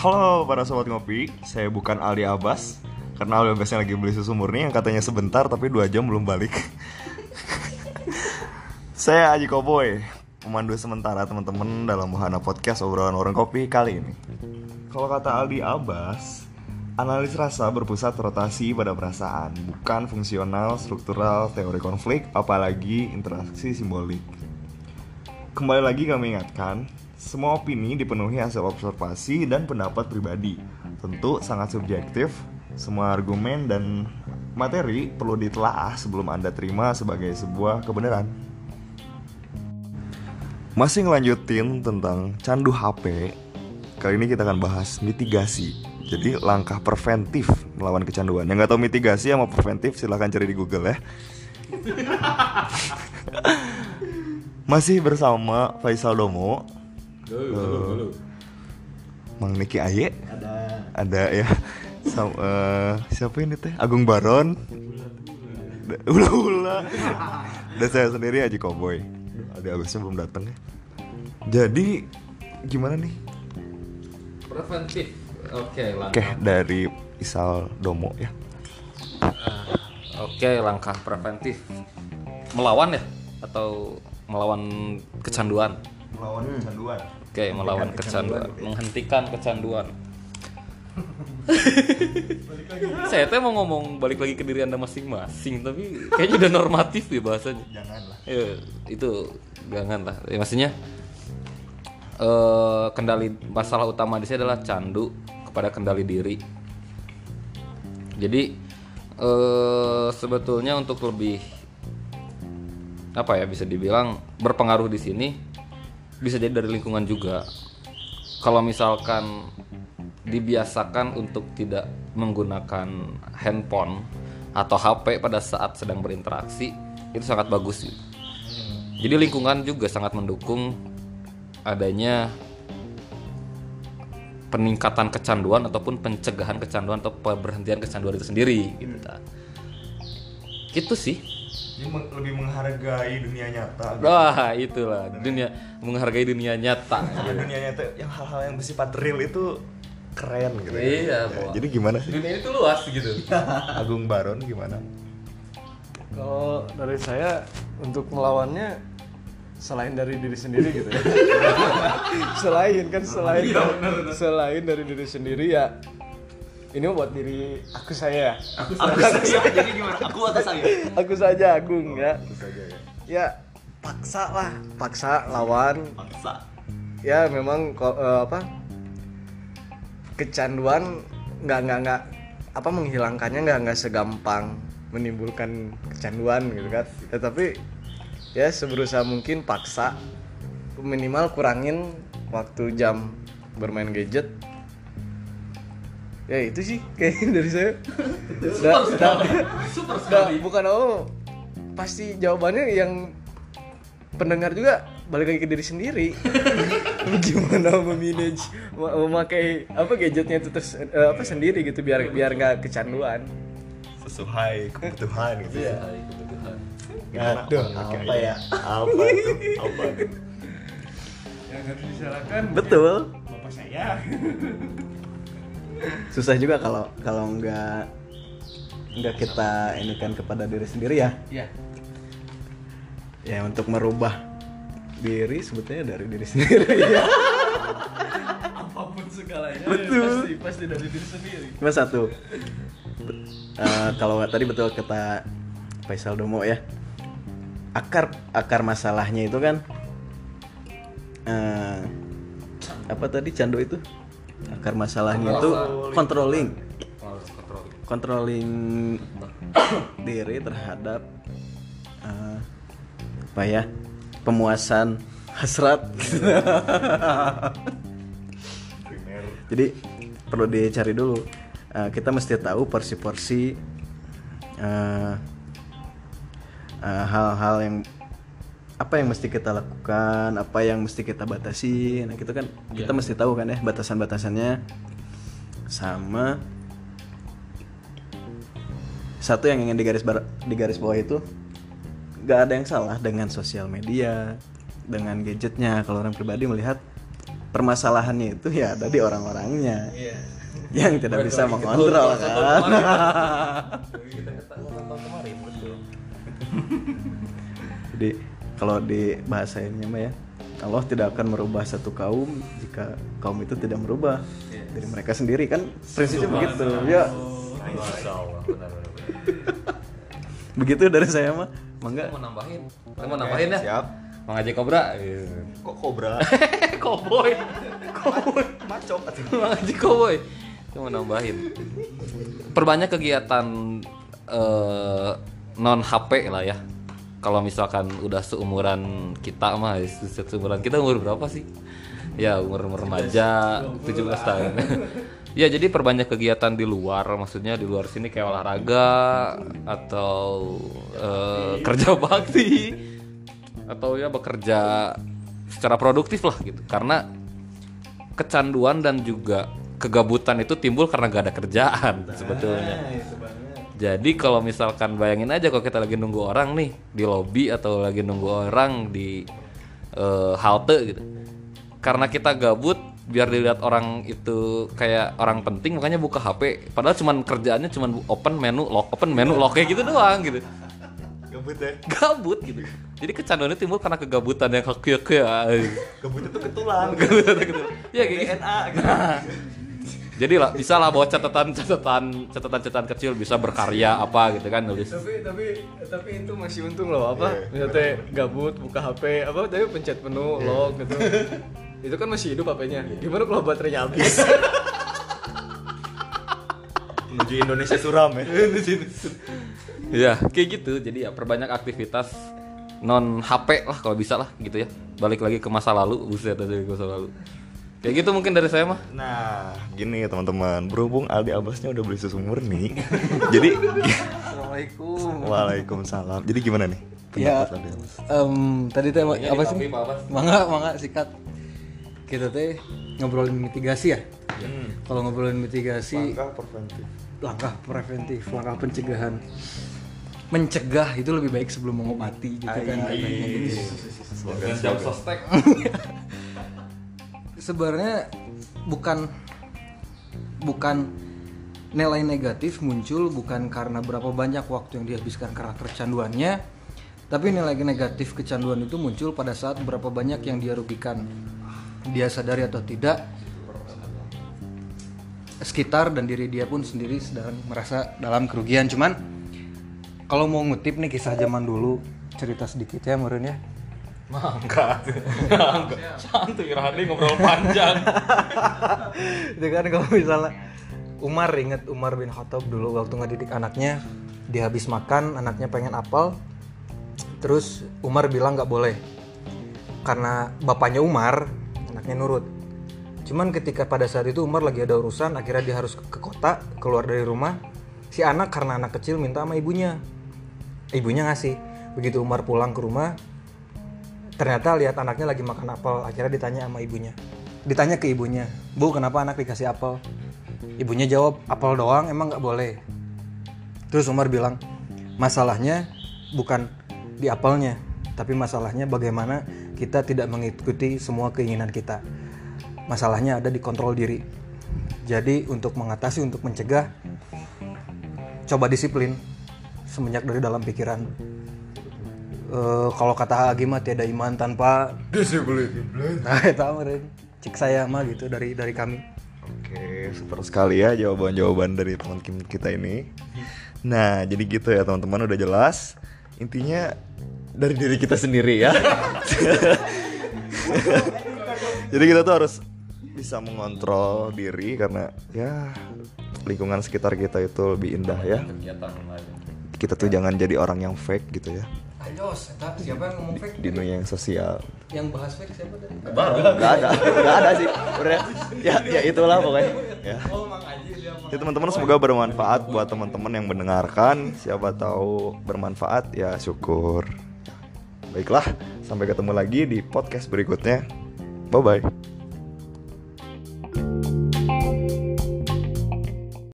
Halo para sobat ngopi, saya bukan Aldi Abbas Karena Aldi Abbasnya lagi beli susu murni yang katanya sebentar tapi dua jam belum balik. Saya Aji Koboy, pemandu sementara teman-teman dalam Wahana Podcast Obrolan Orang Kopi kali ini. Kalau kata Aldi Abbas, analis rasa berpusat rotasi pada perasaan Bukan fungsional, struktural, teori konflik, apalagi interaksi simbolik Kembali lagi kami ingatkan, semua opini dipenuhi hasil observasi dan pendapat pribadi. Tentu sangat subjektif, semua argumen dan materi perlu ditelaah sebelum Anda terima sebagai sebuah kebenaran. Masih ngelanjutin tentang candu HP, kali ini kita akan bahas mitigasi. Jadi langkah preventif melawan kecanduan. Yang nggak tahu mitigasi sama preventif silahkan cari di Google ya. Masih bersama Faisal Domo. Dulu, Mang Niki Aye. Ada. Ada ya. Sama eh, siapa ini teh? Agung Baron. Ula Ula dan saya sendiri Aji Cowboy. Adi Agusnya belum datang ya. Jadi gimana nih? Preventif. Oke, oke langkah. dari Isal Domo ya. Oke, langkah preventif. Melawan ya? Atau melawan kecanduan? melawan kecanduan Oke, melawan kecanduan, menghentikan kecanduan. Saya teh mau ngomong balik lagi ke diri anda masing-masing, tapi kayaknya udah normatif ya bahasanya. janganlah Ya, itu jangan lah. Ya, maksudnya eh kendali masalah utama di sini adalah candu kepada kendali diri. Jadi eh sebetulnya untuk lebih apa ya bisa dibilang berpengaruh di sini bisa jadi dari lingkungan juga. Kalau misalkan dibiasakan untuk tidak menggunakan handphone atau HP pada saat sedang berinteraksi itu sangat bagus gitu. Jadi lingkungan juga sangat mendukung adanya peningkatan kecanduan ataupun pencegahan kecanduan atau pemberhentian kecanduan itu sendiri gitu. Itu sih. Jadi lebih menghargai dunia nyata gitu. Wah, itulah dunia menghargai dunia nyata. Karena dunia nyata yang hal-hal yang bersifat real itu keren gitu ya. Iya, Ya, jadi gimana sih Dunia itu luas gitu. Agung Baron gimana kalau dari saya untuk melawannya selain dari diri sendiri gitu ya selain kan selain selain dari diri sendiri ya ini buat diri aku saya. Aku, jadi gimana? Aku atau saya aku saja Agung ya Itu saja ya. Ya paksa lah. Paksa lawan. Paksa. Ya memang eh, apa kecanduan nggak nggak nggak apa menghilangkannya nggak nggak segampang menimbulkan kecanduan gitu kan. Tetapi ya seberusaha mungkin paksa minimal kurangin waktu jam bermain gadget ya itu sih kayaknya dari saya. Da- da- da- bukan oh pasti jawabannya yang pendengar juga balik lagi ke diri sendiri. Gimana memanage mem- memakai apa gadgetnya itu terus eh, apa sendiri gitu biar biar nggak kecanduan. Sesuai kebutuhan gitu ya. Gimana? Aduh, apa ya? apa itu? Apa? Yang harus disalahkan betul. bapak saya susah juga kalau kalau nggak nggak kita ini kan kepada diri sendiri ya. Ya ya untuk merubah diri sebetulnya dari diri sendiri ya. Apa pun segalanya Betul. pasti pasti dari diri sendiri. Cuma satu. Eh, kalau tadi betul kata Faisal Domo ya akar akar masalahnya itu kan eh, apa tadi candu itu akar masalahnya itu controlling. Controlling diri terhadap eh, apa ya pemuasan hasrat. Jadi perlu dicari dulu. Eh, kita mesti tahu porsi-porsi eh, hal-hal yang apa yang mesti kita lakukan apa yang mesti kita batasi nah gitu kan. Kita mesti tahu kan ya batasan-batasannya. Sama satu yang ingin digaris bar- di garis bawah itu nggak ada yang salah dengan sosial media dengan gadgetnya. Kalau orang pribadi melihat permasalahannya itu ya ada di orang-orangnya. Yang tidak bisa mengontrol kan? jadi kalau di bahasa ini mah ya Allah tidak akan merubah satu kaum jika kaum itu tidak merubah dari mereka sendiri. Kan prinsipnya begitu ya. Begitu dari saya mah. Mangga. Mau nambahin. Saya mau nambahin ya. Siap. Mang Haji Kobra. Kok kobra? Cowboy Cowboy Macok. Atuh. Mang Haji Cowboy Saya mau nambahin. Perbanyak kegiatan eh, non HP lah ya kalau misalkan udah seumuran kita mah se- seumuran kita umur berapa sih? Ya umur umur remaja 17 tahun. Ya jadi perbanyak kegiatan di luar maksudnya di luar sini kayak olahraga atau eh, kerja bakti atau ya bekerja secara produktif lah gitu. Karena kecanduan dan juga kegabutan itu timbul karena gak ada kerjaan sebetulnya jadi kalau misalkan bayangin aja kalau kita lagi nunggu orang nih di lobby atau lagi nunggu orang di eh, halte gitu. Karena kita gabut biar dilihat orang itu kayak orang penting makanya buka HP padahal cuman kerjaannya cuman open menu lock open menu lock kayak gitu doang gitu Gabut ya. gabut gitu jadi kecanduannya timbul karena kegabutan yang kayak Gabut itu ketulang. ya kayak gitu. Jadi lah bisa lah bawa catatan catatan catatan catatan kecil bisa berkarya apa gitu kan nulis. Tapi tapi tapi itu masih untung loh apa? Misalnya gabut buka HP apa? Tapi pencet menu log gitu. Itu kan masih hidup HP-nya gimana kalau baterainya habis? Menuju Indonesia suram ya. ya kayak gitu. Jadi ya perbanyak aktivitas non HP lah kalau bisa lah gitu ya. Balik lagi ke masa lalu buset aja ke masa lalu kayak gitu mungkin dari saya mah Nah, gini ya teman-teman, berhubung Aldi Abbasnya udah beli susu murni, jadi Assalamualaikum Waalaikumsalam. Jadi gimana nih? ya pendapat Aldi Abbas? em, tadi teh apa sih mangga mangga sikat kita teh ngobrolin mitigasi ya kalau ngobrolin mitigasi Langkah preventif. langkah preventif, langkah pencegahan. Mencegah itu lebih baik sebelum mengobati gitu kan. katanya gitu. dan jam sostek Sebenarnya bukan bukan nilai negatif muncul bukan karena berapa banyak waktu yang dihabiskan karena kecanduannya, tapi nilai negatif kecanduan itu muncul pada saat berapa banyak yang dia rugikan. Dia sadari atau tidak, sekitar dan diri dia pun sendiri sedang merasa dalam kerugian cuman kalau mau ngutip nih kisah zaman dulu cerita sedikit ya meren ya mangga santuy Rahadi ngobrol panjang itu kan kalau misalnya Umar inget Umar bin Khattab dulu waktu ngedidik anaknya dia habis makan anaknya pengen apel terus Umar bilang nggak boleh. Karena bapaknya Umar anaknya nurut. Cuman ketika pada saat itu Umar lagi ada urusan akhirnya dia harus ke kota keluar dari rumah. Si anak karena anak kecil minta sama ibunya. Ibunya ngasih. Begitu Umar pulang ke rumah ternyata lihat anaknya lagi makan apel akhirnya ditanya sama ibunya. Ditanya ke ibunya bu kenapa anak dikasih apel? Ibunya jawab apel doang emang nggak boleh. Terus Umar bilang masalahnya bukan di apelnya tapi masalahnya bagaimana kita tidak mengikuti semua keinginan kita. Masalahnya ada di kontrol diri. Jadi untuk mengatasi untuk mencegah coba disiplin semenjak dari dalam pikiran Eh, kalau kata Agi mah tiada iman tanpa disiplin. Nah, itu meren. Cik saya mah gitu dari dari kami. Oke, super sekali ya jawaban-jawaban dari teman kim- kita ini. Nah, jadi gitu ya teman-teman udah jelas. Intinya dari diri kita sendiri ya. jadi kita tuh harus bisa mengontrol diri karena ya lingkungan sekitar kita itu lebih indah ya. Kita tuh jangan jadi orang yang fake gitu ya Ayos, siapa yang ngomong fake? di dunia yang sosial. Yang bahas fake siapa tadi? Gak ada, gak ada sih. Udah, ya, ya itulah pokoknya. Ya. Oh, Mang Aji dia Ya teman-teman semoga bermanfaat buat teman-teman yang mendengarkan. Siapa tahu bermanfaat ya syukur. Baiklah, sampai ketemu lagi di podcast berikutnya. Bye bye.